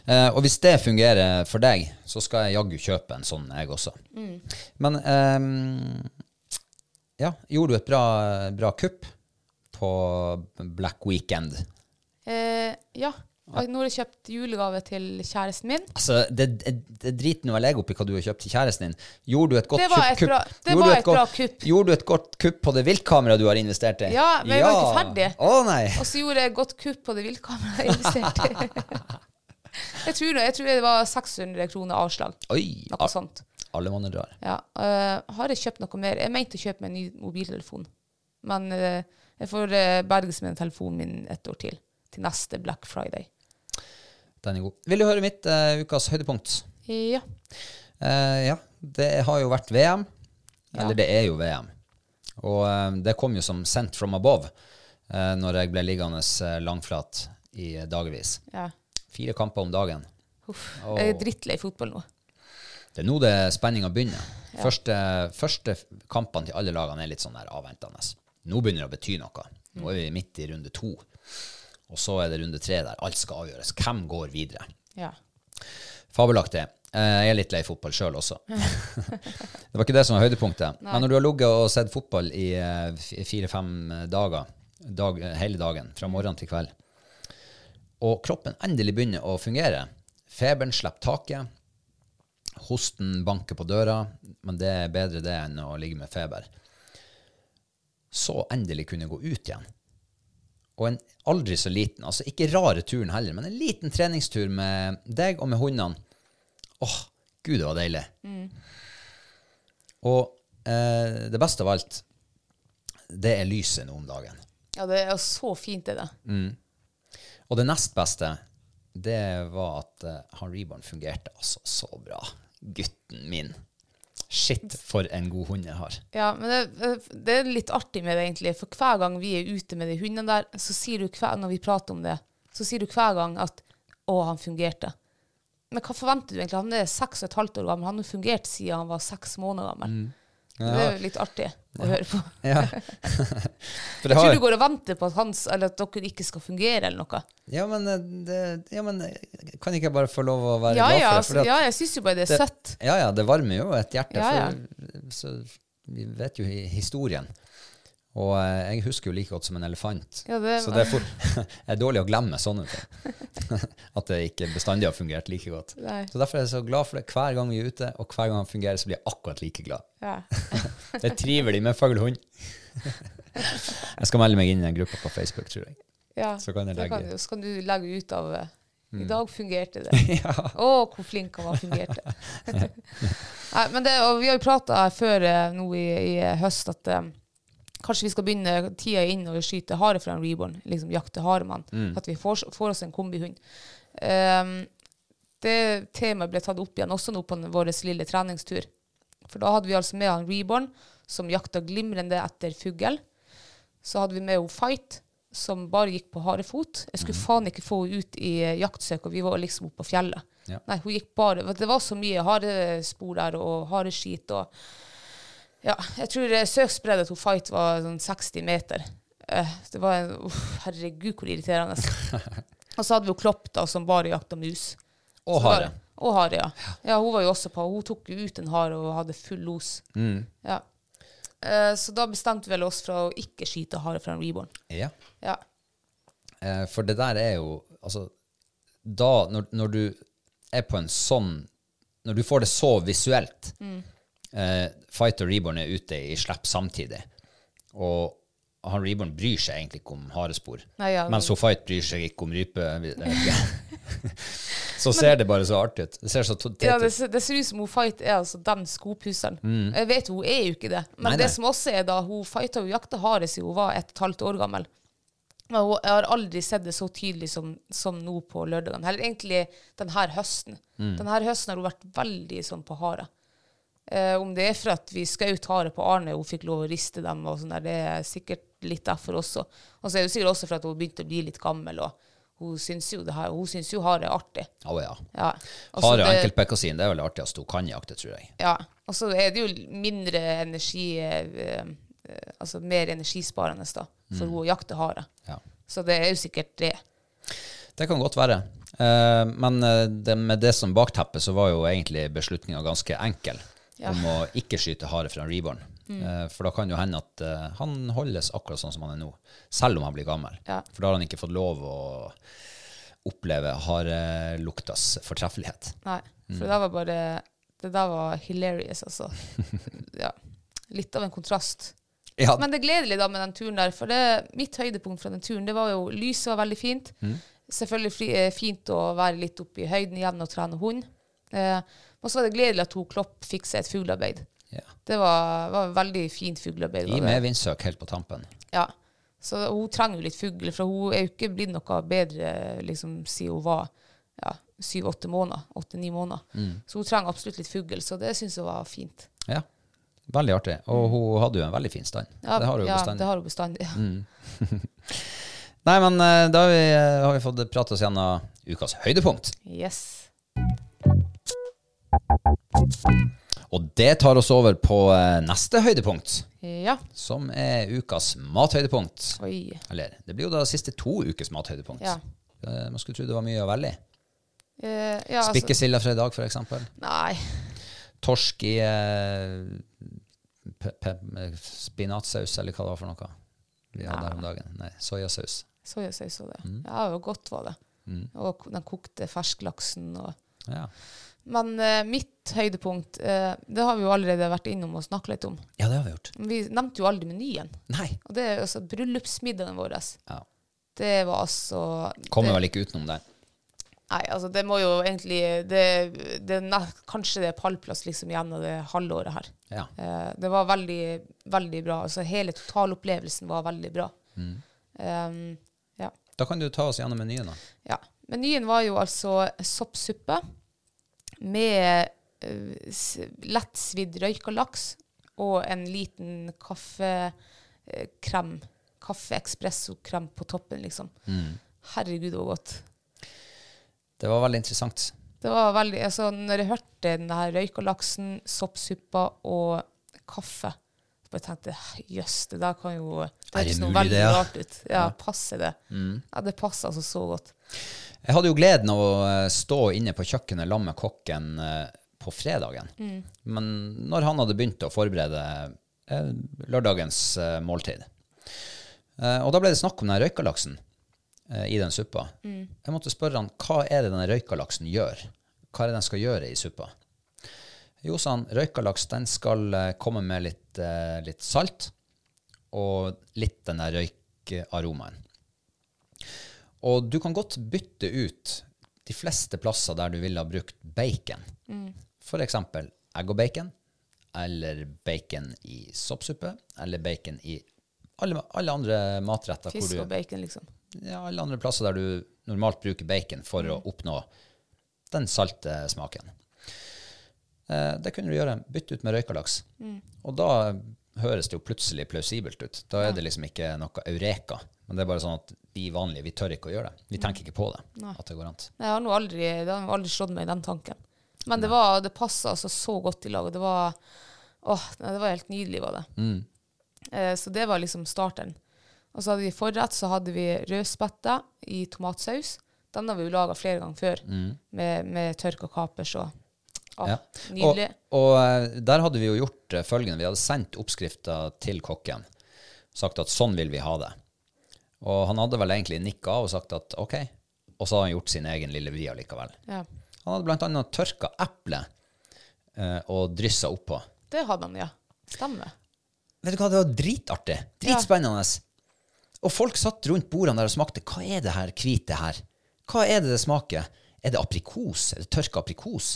Eh, og hvis det fungerer for deg, så skal jeg jaggu kjøpe en sånn, jeg også. Men eh, ja, gjorde du et bra, bra kupp på Black Weekend? Eh, ja, Og Nå har jeg kjøpt julegave til kjæresten min. Altså, det, det, driter nå vel jeg opp i hva du har kjøpt til kjæresten din. Gjorde du et godt Det var et kupp- bra- det var et bra kupp. Gjorde du et godt kupp på det viltkameraet du har investert i? Ja, men jeg var ikke ferdig. Å nei. Og så gjorde jeg et godt kupp på det viltkameraet jeg investerte i. jeg, tror, jeg tror det var 600 kroner avslag. Oi. Noe sånt. Alle manner drar. Ja. Uh, har jeg kjøpt noe mer? Jeg mente å kjøpe meg en ny mobiltelefon. Men uh, jeg får uh, berges med telefonen min et år til. Til neste Black Friday. Den er god. Vil du høre mitt uh, ukas høydepunkt? Ja. Uh, ja, det har jo vært VM. Eller det er jo VM. Og uh, det kom jo som sendt from above uh, når jeg ble liggende langflat i dagevis. ja. Fire kamper om dagen. Uff. Jeg er drittlei fotball nå. Det er nå det spenninga begynner. Første, første kampene til alle lagene er litt sånn der avventende. Nå begynner det å bety noe. Nå er vi midt i runde to. Og så er det runde tre der alt skal avgjøres. Hvem går videre? Ja. Fabelaktig. Eh, Jeg er litt lei fotball sjøl også. det var ikke det som var høydepunktet. Men når du har ligget og sett fotball i eh, fire-fem dager, dag, hele dagen, fra morgen til kveld, og kroppen endelig begynner å fungere, feberen slipper taket, hosten banker på døra, men det er bedre det enn å ligge med feber, så endelig kunne gå ut igjen. Og en aldri så liten, altså ikke rare turen heller, men en liten treningstur med deg og med hundene. Åh, gud, det var deilig. Og eh, det beste av alt, det er lyset nå om dagen. ja, det er så fint, det der. Og det nest beste, det var at uh, han Reborn fungerte altså så bra. Gutten min. Shit, for en god hund jeg har. Ja, men det, det er litt artig med det, egentlig. For hver gang vi er ute med de hundene der, så sier du hver, når vi prater om det, så sier du hver gang at 'Å, han fungerte'. Men hva forventer du egentlig? Han er seks og et halvt år gammel. Han har fungert siden han var seks måneder gammel. Det er jo litt artig å høre på. Ja. Jeg tror du går og venter på at, hans, eller at dere ikke skal fungere, eller noe. ja, men, eh, det, ja, men eh, kan ikke jeg bare få lov å være Ja, glad for det? at ja jeg syns jo bare det er søtt. Ja, ja, det varmer jo et hjerte. Ja, ja. For, så, vi vet jo historien. Og eh, jeg husker jo like godt som en elefant. Ja, det så det er, fort, er dårlig å glemme sånne ting. At det ikke bestandig har fungert like godt. Nei. Så derfor er jeg så glad for det. Hver gang vi er ute, og hver gang han fungerer, så blir jeg akkurat like glad. Ja. Det er trivelig med fuglehund. Jeg skal melde meg inn i en gruppe på Facebook, tror jeg. Ja, Så kan jeg legge- kan, du- så kan du legge ut av eh, I dag fungerte det. Å, hvor flink han var fungerte. Nei, men det, vi har jo prata før eh, nå i, i høst at kanskje vi skal begynne tida inn og skyte hare fra en reborn. Liksom jakte haremann. Mm. At vi får, får oss en kombihund. Um, det temaet ble tatt opp igjen også nå på vår lille treningstur. For da hadde vi altså med han reborn, som jakta glimrende etter fugl. Så hadde vi med henne Fight, som bare gikk på harefot. Jeg skulle faen ikke få henne ut i eh, jaktsøk, og vi var liksom oppe på fjellet. Ja. Nei, hun gikk bare Det var så mye harespor der, og hareskit og Ja, jeg tror eh, søksbreddet til Fight var sånn 60 meter. Eh, det var en uff, Herregud, hvor irriterende. og så hadde vi jo Klopp, da, som bare jakta mus. Og hare. Og hare, ja. ja. Hun var jo også på. Hun tok jo ut en hare og hadde full los. Mm. Ja. Eh, så da bestemte vi vel oss for å ikke skyte hare fra en reborn. Ja. Ja. Eh, for det der er jo Altså, da Når, når du er på en sånn Når du får det så visuelt eh, Fight og Reborn er ute i slipp samtidig, og han Reborn bryr seg egentlig ikke om harespor. Nei, ja. Mens hun Fight bryr seg ikke om rype. så ser det bare så artig ut. Det ser så teit Ja, ut. det, det ser ut som hun Fight er altså den skopusseren. Jeg vet hun er jo ikke det. Men Mm. Nei, det nei. som også er da, hun fighta og jakta hare siden hun var et og et halvt år gammel. Men jeg har aldri sett det så tydelig som, som nå på lørdagene. Eller egentlig denne høsten. Mm. Denne høsten har hun vært veldig sånn på hare. Eh, om det er for at vi skjøt hare på Arne, hun fikk lov å riste dem, og sånn der, det er sikkert litt derfor også. Og så er det sikkert også for at hun begynte å bli litt gammel, og hun syns jo, det her, hun syns jo hare er artig. Å ja. Ja. Altså, så Hare det- enkeltbekkasin, det er vel det artigste hun kan jakte, tror jeg. ja, og så er det jo mindre energi eh, eh, Altså mer energisparende da, for hun å jakte hare. Ja. Så det er jo sikkert det. Det kan godt være. Eh, men eh, det, med det som bakteppe, så var jo egentlig beslutninga ganske enkel Ja. om å ikke skyte hare fra en reborn. Mm. Eh, for da kan jo hende at eh, han holdes akkurat sånn som han er nå, selv om han blir gammel. Ja. For da har han ikke fått lov å oppleve har uh, luktas fortreffelighet. Nei, for Mm. det var bare Det der var hilarious, altså. ja. Litt av en kontrast. Ja, Men det er gledelig da med den turen der, for det, mitt høydepunkt fra den turen, det var jo lyset var veldig fint. Mm. Selvfølgelig fri, eh, fint å være litt oppe i høyden igjen og trene hund. Eh, og så var det gledelig at hun Klopp fikk seg et fuglearbeid. ja. Det var, var veldig fint fuglearbeid. I med vindsøk helt på tampen. Ja. Så hun trenger jo litt fugl, for hun er jo ikke blitt noe bedre liksom, siden hun var ja, syv-åtte måneder. Åtte-ni måneder. Så hun trenger absolutt litt fugl, så det syns jeg var fint. Ja, veldig artig. Og hun hadde jo en veldig fin stand. Ja, det har hun ja, bestandig. det har hun bestandig. Ja. Nei, men eh, da har vi, eh, har vi fått prate oss gjennom ukas høydepunkt. Yes. Og det tar oss over på eh, neste høydepunkt, Ja. som er ukas mathøydepunkt. Oi. Eller, det blir jo da siste to ukes mathøydepunkt. Ja. Eh, Man skulle tro det var mye å velge i. Eh, ja, Spikkesilda Spikkesilla fra i dag, eksempel. Nei. Torsk i eh, spinatsaus, eller hva det var for noe. Vi hadde her om dagen. Nei, soyasaus. Soyasaus var det. Mm. Ja, det var godt var det. Og den kokte fersklaksen og Ja. Men eh, mitt høydepunkt, eh, det har vi jo allerede vært innom og snakket litt om. ja, det har vi gjort. Vi nevnte jo aldri menyen. Nei. Og det er altså bryllupsmiddagen vår. Ja. Det var altså Kommer det, vel ikke utenom det. Nei, altså det må jo egentlig Det, det ne- Kanskje det er pallplass liksom gjennom det halvåret her. Ja. Eh, det var veldig, veldig bra. Altså hele totalopplevelsen var veldig bra. Mm. Um, ja. Da kan du ta oss gjennom menyen, da. ja. Menyen var jo altså soppsuppe med uh, lettsvidd røyka laks og en liten kaffekrem. Kaffe-espresso-krem på toppen, liksom. Herregud, det var godt. Det var veldig interessant. Det var veldig, altså Når jeg hørte den her røyka laksen, soppsuppa og kaffe, så bare tenkte jeg jøss, det der kan jo Det høres noe veldig det, ja? rart ut. Ja, passer det? Ja, det passer altså så godt. Jeg hadde jo gleden av å eh, stå inne på kjøkkenet sammen med kokken eh, på fredagen. Men når han hadde begynt å forberede eh, lørdagens måltid Og da ble det snakk om den røykalaksen i den suppa. Jeg måtte spørre han hva er det den røykalaksen gjør? Hva er det den skal gjøre i suppa? Jo, sa han, røykalaks den skal komme med litt, litt salt og litt den der røykaromaen. Og du kan godt bytte ut de fleste plasser der du ville ha brukt bacon. For eksempel egg og bacon, eller bacon i soppsuppe, eller bacon i alle, alle andre matretter. hvor Fisk du, og bacon, liksom. ja, alle andre plasser der du normalt bruker bacon for å oppnå den salte smaken. Eh, det kunne du gjøre. Bytte ut med røykalaks. Og da høres det jo plutselig plausibelt ut. Da er det liksom ikke noe eureka. Men det er bare sånn at vi vanlige vi tør ikke å gjøre det. Vi tenker ikke på det. At det går an. Jeg har aldri, det har aldri slått meg i den tanken. Men det, var, det passa altså så godt i lag. og Det var, åh, det var helt nydelig. var det. Eh, så det var liksom starten. Og så hadde vi forrett, så hadde vi rødspette i tomatsaus. Den har vi jo laga flere ganger før, med, med tørka kapers og Ah, Ja. Og, og eh, der hadde vi jo gjort eh, følgende. Vi hadde sendt oppskrifta til kokken. Sagt at sånn vil vi ha det. Og han hadde vel egentlig nikka av og sagt at OK. Og så hadde han gjort sin egen lille vri allikevel. ja. Han hadde blant annet tørka eplet eh, og dryssa oppå. Det hadde han, ja. Stemmer. Vet du hva, det var dritartig. Dritspennende. Og folk satt rundt bordene der og smakte. Hva er det her hvite her? Hva er det det smaker? Er det aprikos? Er det tørka aprikos?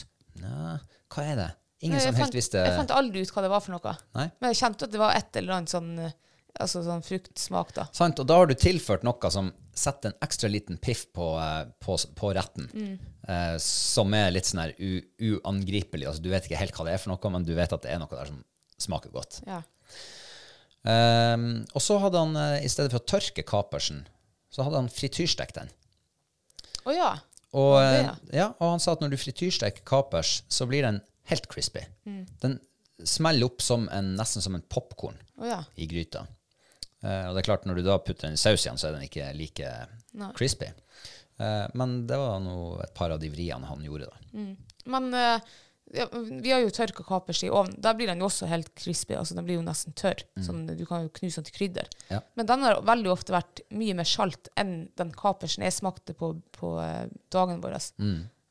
Nei, hva er det? Ingen Nei, som helt fant, visste jeg fant aldri ut hva det var for noe. Nei. Men jeg kjente at det var et eller annet sånn, eh, altså sånn fruktsmak, da. Sant? Og da har du tilført noe som setter en ekstra liten piff på, eh, på, på retten. Eh, som er litt sånn her uangripelig. Altså, du vet ikke helt hva det er for noe, men du vet at det er noe der som smaker godt. Ja. Ehm, og så hadde han, eh, i stedet for å tørke kapersen, så hadde han frityrstekt den. Å ja. Og, det, eh, ja, og han sa at når du frityrsteker kapers, så blir den helt crispy. Den smeller opp som en, nesten som en popkorn oh, ja. i gryta. Eh, og det er klart, når du da putter den i saus igjen, så er den ikke like crispy. Eh, men det var nå et par av de vriene han gjorde, da. Men eh, ja, Vi har jo tørka kapers i ovnen. Da blir den jo også helt crispy. altså Den blir jo nesten tørr. Sånn, du kan jo knuse den til krydder. Ja. Men den har veldig ofte vært mye mer salt enn den kapersen jeg smakte på, på dagen vår.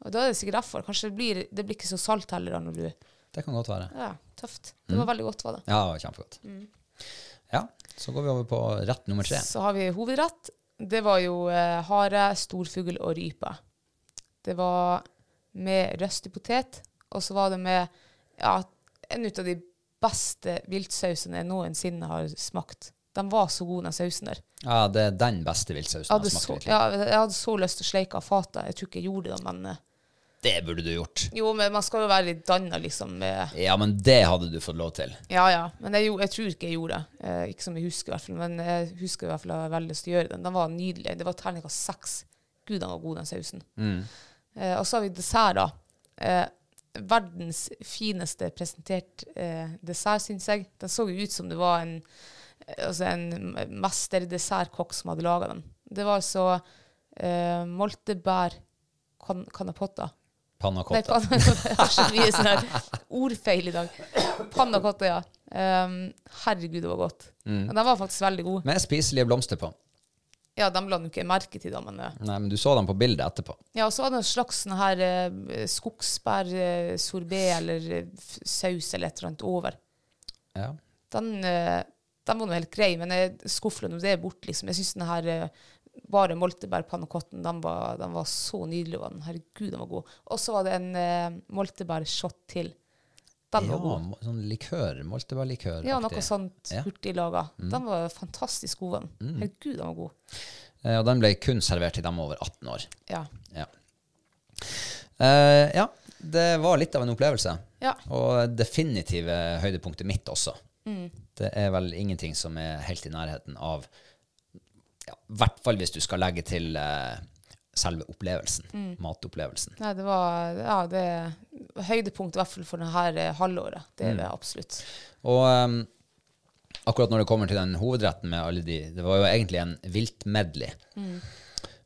Og da er det sikkert derfor. Kanskje det blir, det blir ikke så salt heller da når du Det kan godt være. Ja, tøft. Det var veldig godt, var det. Ja, kjempegodt. Ja, så går vi over på rett nummer tre. Så har vi hovedrett. Det var jo eh, hare, storfugl og rype. Det var med røstig potet, og så var det med ja, en ut av de beste viltsausene jeg noensinne har smakt. De var så gode, den sausen der. Ja, det er den beste viltsausen Jeg jeg har så, smakt. ja, jeg hadde så lyst til å sleike av fatet. Jeg tror ikke jeg gjorde det, men eh, Det burde du gjort. Jo, men man skal jo være litt danna, liksom. Med, Ja, men det hadde du fått lov til. ja, ja. Men jeg, jeg tror ikke jeg gjorde det. Eh, ikke som jeg husker, i hvert fall. Men jeg husker i hvert fall at jeg veldig lyst til å gjøre den. Den var nydelig. Det var terningkast seks. Gud, den var god, den sausen. Eh, og så har vi dessert, da. Eh, verdens fineste presentert eh, dessert, syns jeg. Den så jo ut som det var en, eh, altså en mesterdessertkokk som hadde laga den. Det var altså eh, moltebær kan canapotta. Panna Nei, cotta. panna cotta. Jeg har så mye sånn ordfeil i dag. Panna cotta, ja. Um, herregud, det var godt. Og den var faktisk veldig god. Med spiselige blomster på. Ja, de la du ikke merke til, da, men Nei, men du så dem på bildet etterpå. Ja, og så var det en slags sånn her uh, skogsbærsorbé eller f- saus eller et eller annet over. Ja. Den, uh, den var nå helt grei, men jeg skuffer nå det bort, liksom. Jeg syns den her eh, bare moltebærpannacotten, den, var- den var så nydelig. Den. Herregud, den var god. Og så var det en uh, moltebærshot til. Den ja, var god. sånn likør. Moltebærlikør. Ja, noe sånt Ja. Mm. Den var fantastisk god. den. Herregud, den var god. Eh, Og den ble kun servert til dem over 18 år. Ja. Ja. Eh, ja, det var litt av en opplevelse. Ja. Og definitive høydepunktet mitt også. Det er vel ingenting som er helt i nærheten av ja, I hvert fall hvis du skal legge til eh, selve opplevelsen. Matopplevelsen. Nei, det var ja, det høydepunkt i hvert fall for dette halvåret. Det er det absolutt. Og um, akkurat når det kommer til den hovedretten med alle de Det var jo egentlig en viltmedley.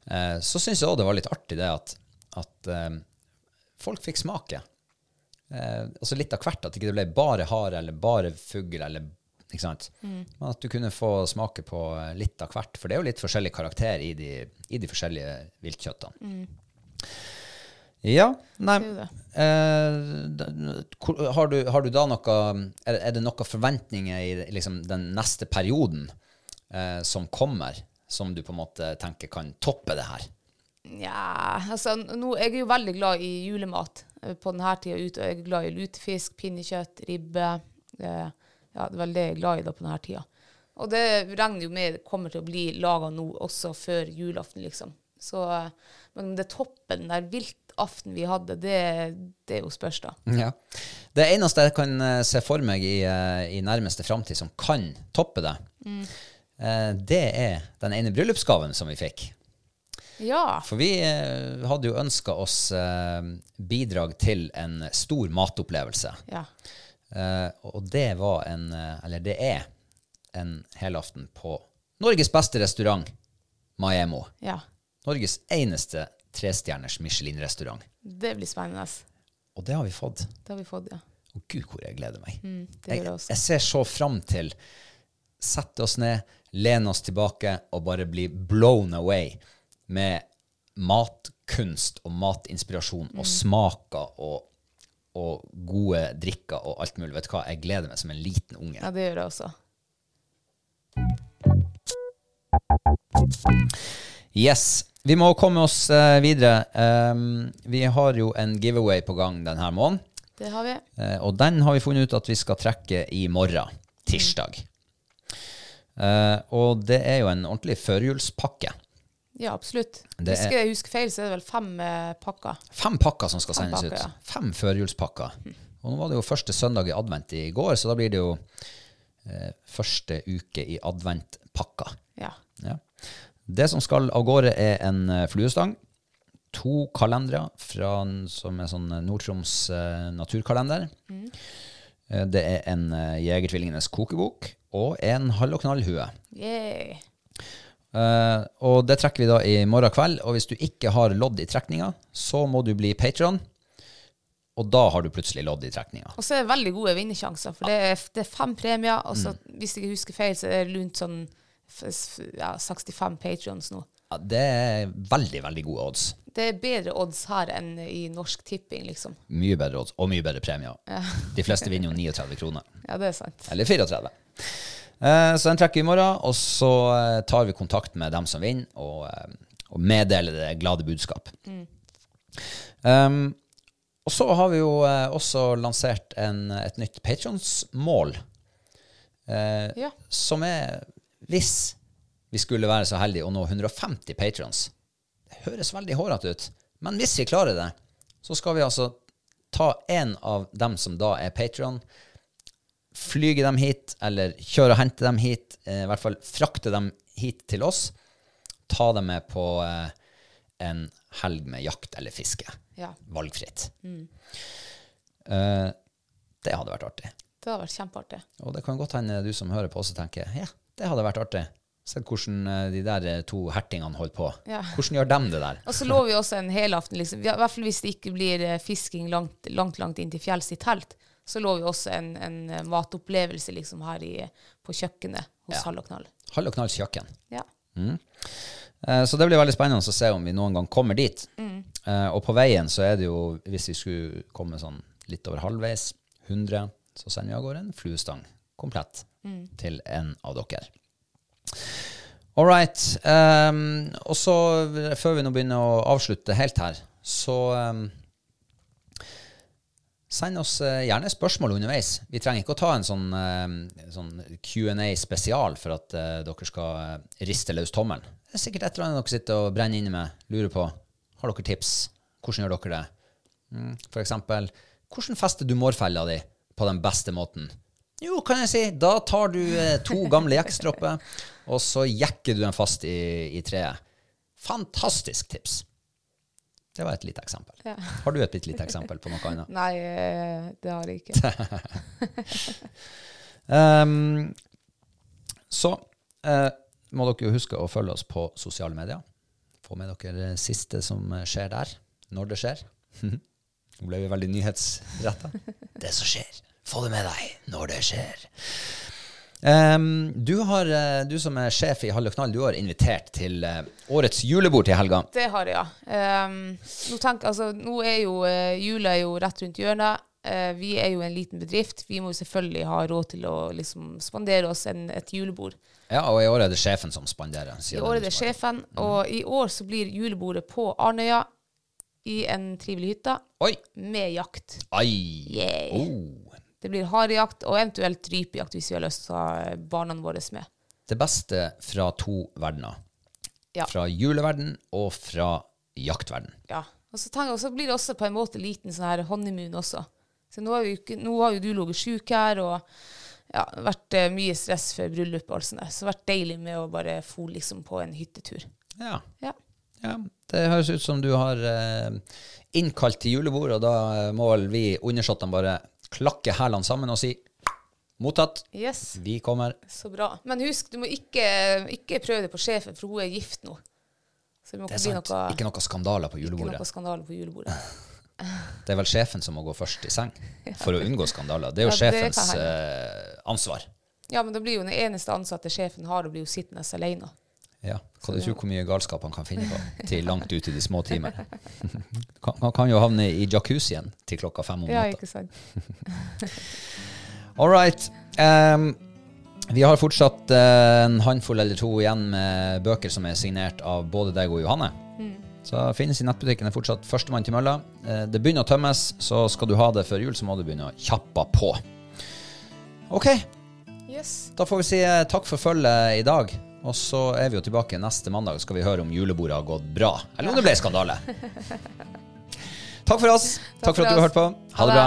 Eh, så syns jeg òg det var litt artig det at, at ehm, folk fikk smake. Eh, altså litt av hvert. At ikke det ble bare hare eller bare fugl eller ikke sant? Mm. at du kunne få smake på litt av hvert. For det er jo litt forskjellig karakter i de, i de forskjellige viltkjøttene. Ja, nei. Eh, har, du, har du da noe Er, er det noen forventninger i liksom, den neste perioden eh, som kommer, som du på en måte tenker kan toppe det her? Ja, altså nå, Jeg er jo veldig glad i julemat eh, på denne tida ute. og Jeg er glad i lutefisk, pinnekjøtt, ribbe. Eh, ja, det vel det jeg er glad i da på denne tida. Og det regner jo med kommer til å bli laga nå også før julaften, liksom. Så, eh, men det toppen, der viltaften vi hadde, det, det er jo spørs, da. Ja. Det eneste jeg kan eh, se for meg i, eh, i nærmeste framtid som kan toppe det, mm. det er den ene bryllupsgaven som vi fikk. Ja. For vi eh, hadde jo ønska oss eh, bidrag til en stor matopplevelse. ja. Eh, og det var en eh, Eller det er en helaften på Norges beste restaurant, Maemo. Ja. Norges eneste trestjerners Michelin-restaurant. Det blir spennende. Og det har vi fått. Det har vi fått, ja. Og gud, hvor jeg gleder meg. Det jeg, jeg ser så fram til sette oss ned, lene oss tilbake og bare bli blown away med matkunst og matinspirasjon Mm. og smaker og, og gode drikker og alt mulig. Vet du hva, jeg gleder meg som en liten unge. Ja, det gjør jeg også. Yes. Vi må komme oss eh, videre. Um, vi har jo en giveaway på gang denne måneden. Det har vi. Eh, og den har vi funnet ut at vi skal trekke i morgen, tirsdag. Eh, og det er jo en ordentlig førjulspakke. Ja, absolutt. Det Hvis jeg husker feil, så er det vel fem eh, pakker. Fem pakker som skal Fem sendes pakker, ut. ja. Fem førjulspakker. Og nå var det jo første søndag i advent i går, så da blir det jo eh, første uke i adventpakka. Ja. Ja. Det som skal av gårde, er en eh, fluestang, to kalendere fra en, som er sånn Nord-Troms eh, naturkalender. Eh, det er en eh, Jegertvillingenes kokebok og en halv og knall hue. Yay. Eh, og det trekker vi da i morgen kveld. Og hvis du ikke har lodd i trekninga, så må du bli patron. og da har du plutselig lodd i trekninga. Og så er det veldig gode vinnersjanser, for det er, det er fem premier. Og så, hvis jeg ikke husker feil, så er det rundt sånn ja, 65 patrons nå. Ja, det er veldig, veldig gode odds. Det er bedre odds her enn i Norsk Tipping, liksom. Mye bedre odds, og mye bedre premier. De fleste vinner jo 39 kroner. Ja, det er sant. Eller 34. Eh, så den trekker vi i morgen, og så eh, tar vi kontakt med dem som vinner, og, eh, og meddeler det glade budskap. Um, og så har vi jo også lansert en, et nytt Patrons-mål, uh, Ja. som er hvis vi skulle være så heldige å nå 150 patrons. Det høres veldig hårete ut, men hvis vi klarer det, så skal vi altså ta en av dem som da er patron, flyge dem hit, eller kjøre og hente dem hit, eh, i hvert fall frakte dem hit til oss, ta dem med på eh, en helg med jakt eller fiske. Ja. Valgfritt. Eh, det hadde vært artig. Det hadde vært kjempeartig. Og det kan godt hende du som hører på også tenker, ja, det hadde vært artig. Se hvordan de der to hertingene holder på. Ja. Hvordan gjør dem det der? Og så lover vi også en helaften, liksom. I hvert fall hvis det ikke blir fisking langt, langt, langt inn til fjells i telt, så lå vi også en, en eh, matopplevelse liksom her i, på kjøkkenet hos Ja. Hall og Knall. Hall og Knalls kjøkken. Ja. Eh, Så det blir veldig spennende å se om vi noen gang kommer dit. Eh, Og på veien så er det jo, hvis vi skulle komme sånn litt over halvveis, 100, så sender vi av gårde en fluestang komplett til en av dere. All right. Um, og så, før vi nå begynner å avslutte helt her, så ehm, Send oss eh, gjerne spørsmål underveis. Vi trenger ikke å ta en sånn, eh, sånn Q&A spesial for at eh, dere skal riste løs tommelen. Det er sikkert et eller annet dere sitter og brenner inne med, lurer på. Har dere tips? Hvordan gjør dere det? Mm, for eksempel, hvordan fester du mårfella di på den beste måten? Jo, kan jeg si, da tar du to gamle jekkstropper, og så jekker du den fast i, i treet. Fantastisk tips. Det var et lite eksempel. Ja. Har du et bitte lite eksempel på noe annet? Nei, eh, det har jeg ikke. um, så uh, må dere jo huske å følge oss på sosiale medier. Få med dere det siste som skjer der, når det skjer. Nå ble vi veldig nyhetsretta. Det som skjer. Få det med deg når det skjer. Ehm, du, har, eh, du som er sjef i Hall og Knall, du har invitert til eh, årets julebord til helga. Det har jeg, ja. Um, nå, tenk, altså, nå er jo uh, jula er jo rett rundt hjørnet. Uh, vi er jo en liten bedrift. Vi må jo selvfølgelig ha råd til å liksom, spandere oss en, et julebord. Ja, og i år er det sjefen som spanderer. I år er det sjefen, sjefen, og i år så blir julebordet på Arnøya i en trivelig hytte Oi! med jakt. Ai! Yeah. Oh. Det blir harejakt og eventuelt rypejakt hvis vi har lyst til å ha barna våre med. Det beste fra to verdener. Ja. Fra juleverden og fra jaktverden. Ja. Og så, tenker, og så blir det også på en måte liten sånn her honeymoon også. Så nå jo, nå har jo du ligget sjuk her, og ja, vært eh, mye stress før bryllupet og alt sånt der. Så det har vært deilig med å bare få liksom på en hyttetur. Ja. Ja. ja. Det høres ut som du har eh, innkalt til julebord, og da må vel vi undersåttene bare klakke hælene sammen og si mottatt. Yes, Vi kommer. så bra. Men husk, du må ikke, ikke prøve det på sjefen, for hun er gift nå. Så det Det er sant. noe, Ikke noe skandaler på ikke julebordet. noe skandaler på julebordet. Det er vel sjefen som må gå først i seng for å unngå skandaler. Det er jo Ja, sjefens eh, ansvar. Ja, men da blir jo den eneste ansatte sjefen har, og blir jo sittende alene. Ja. Kan du tro hvor mye galskap han kan finne på til langt ut i de små timer? han kan jo havne i jacuzzien til klokka fem om Ja, ikke sant? All right. Um, vi har fortsatt eh, en håndfull eller to igjen med bøker som er signert av både deg og Johanne. Så finnes i nettbutikken er fortsatt førstemann til mølla. Eh, det begynner å tømmes, så skal du ha det før jul, så må du begynne å kjappe på. Ok, Yes. da får vi si eh, takk for følget i dag. Og så er vi jo tilbake neste mandag, skal vi høre om julebordet har gått bra. Eller om det ble skandale. takk for oss. Takk, for at du har hørt på. Ha det bra.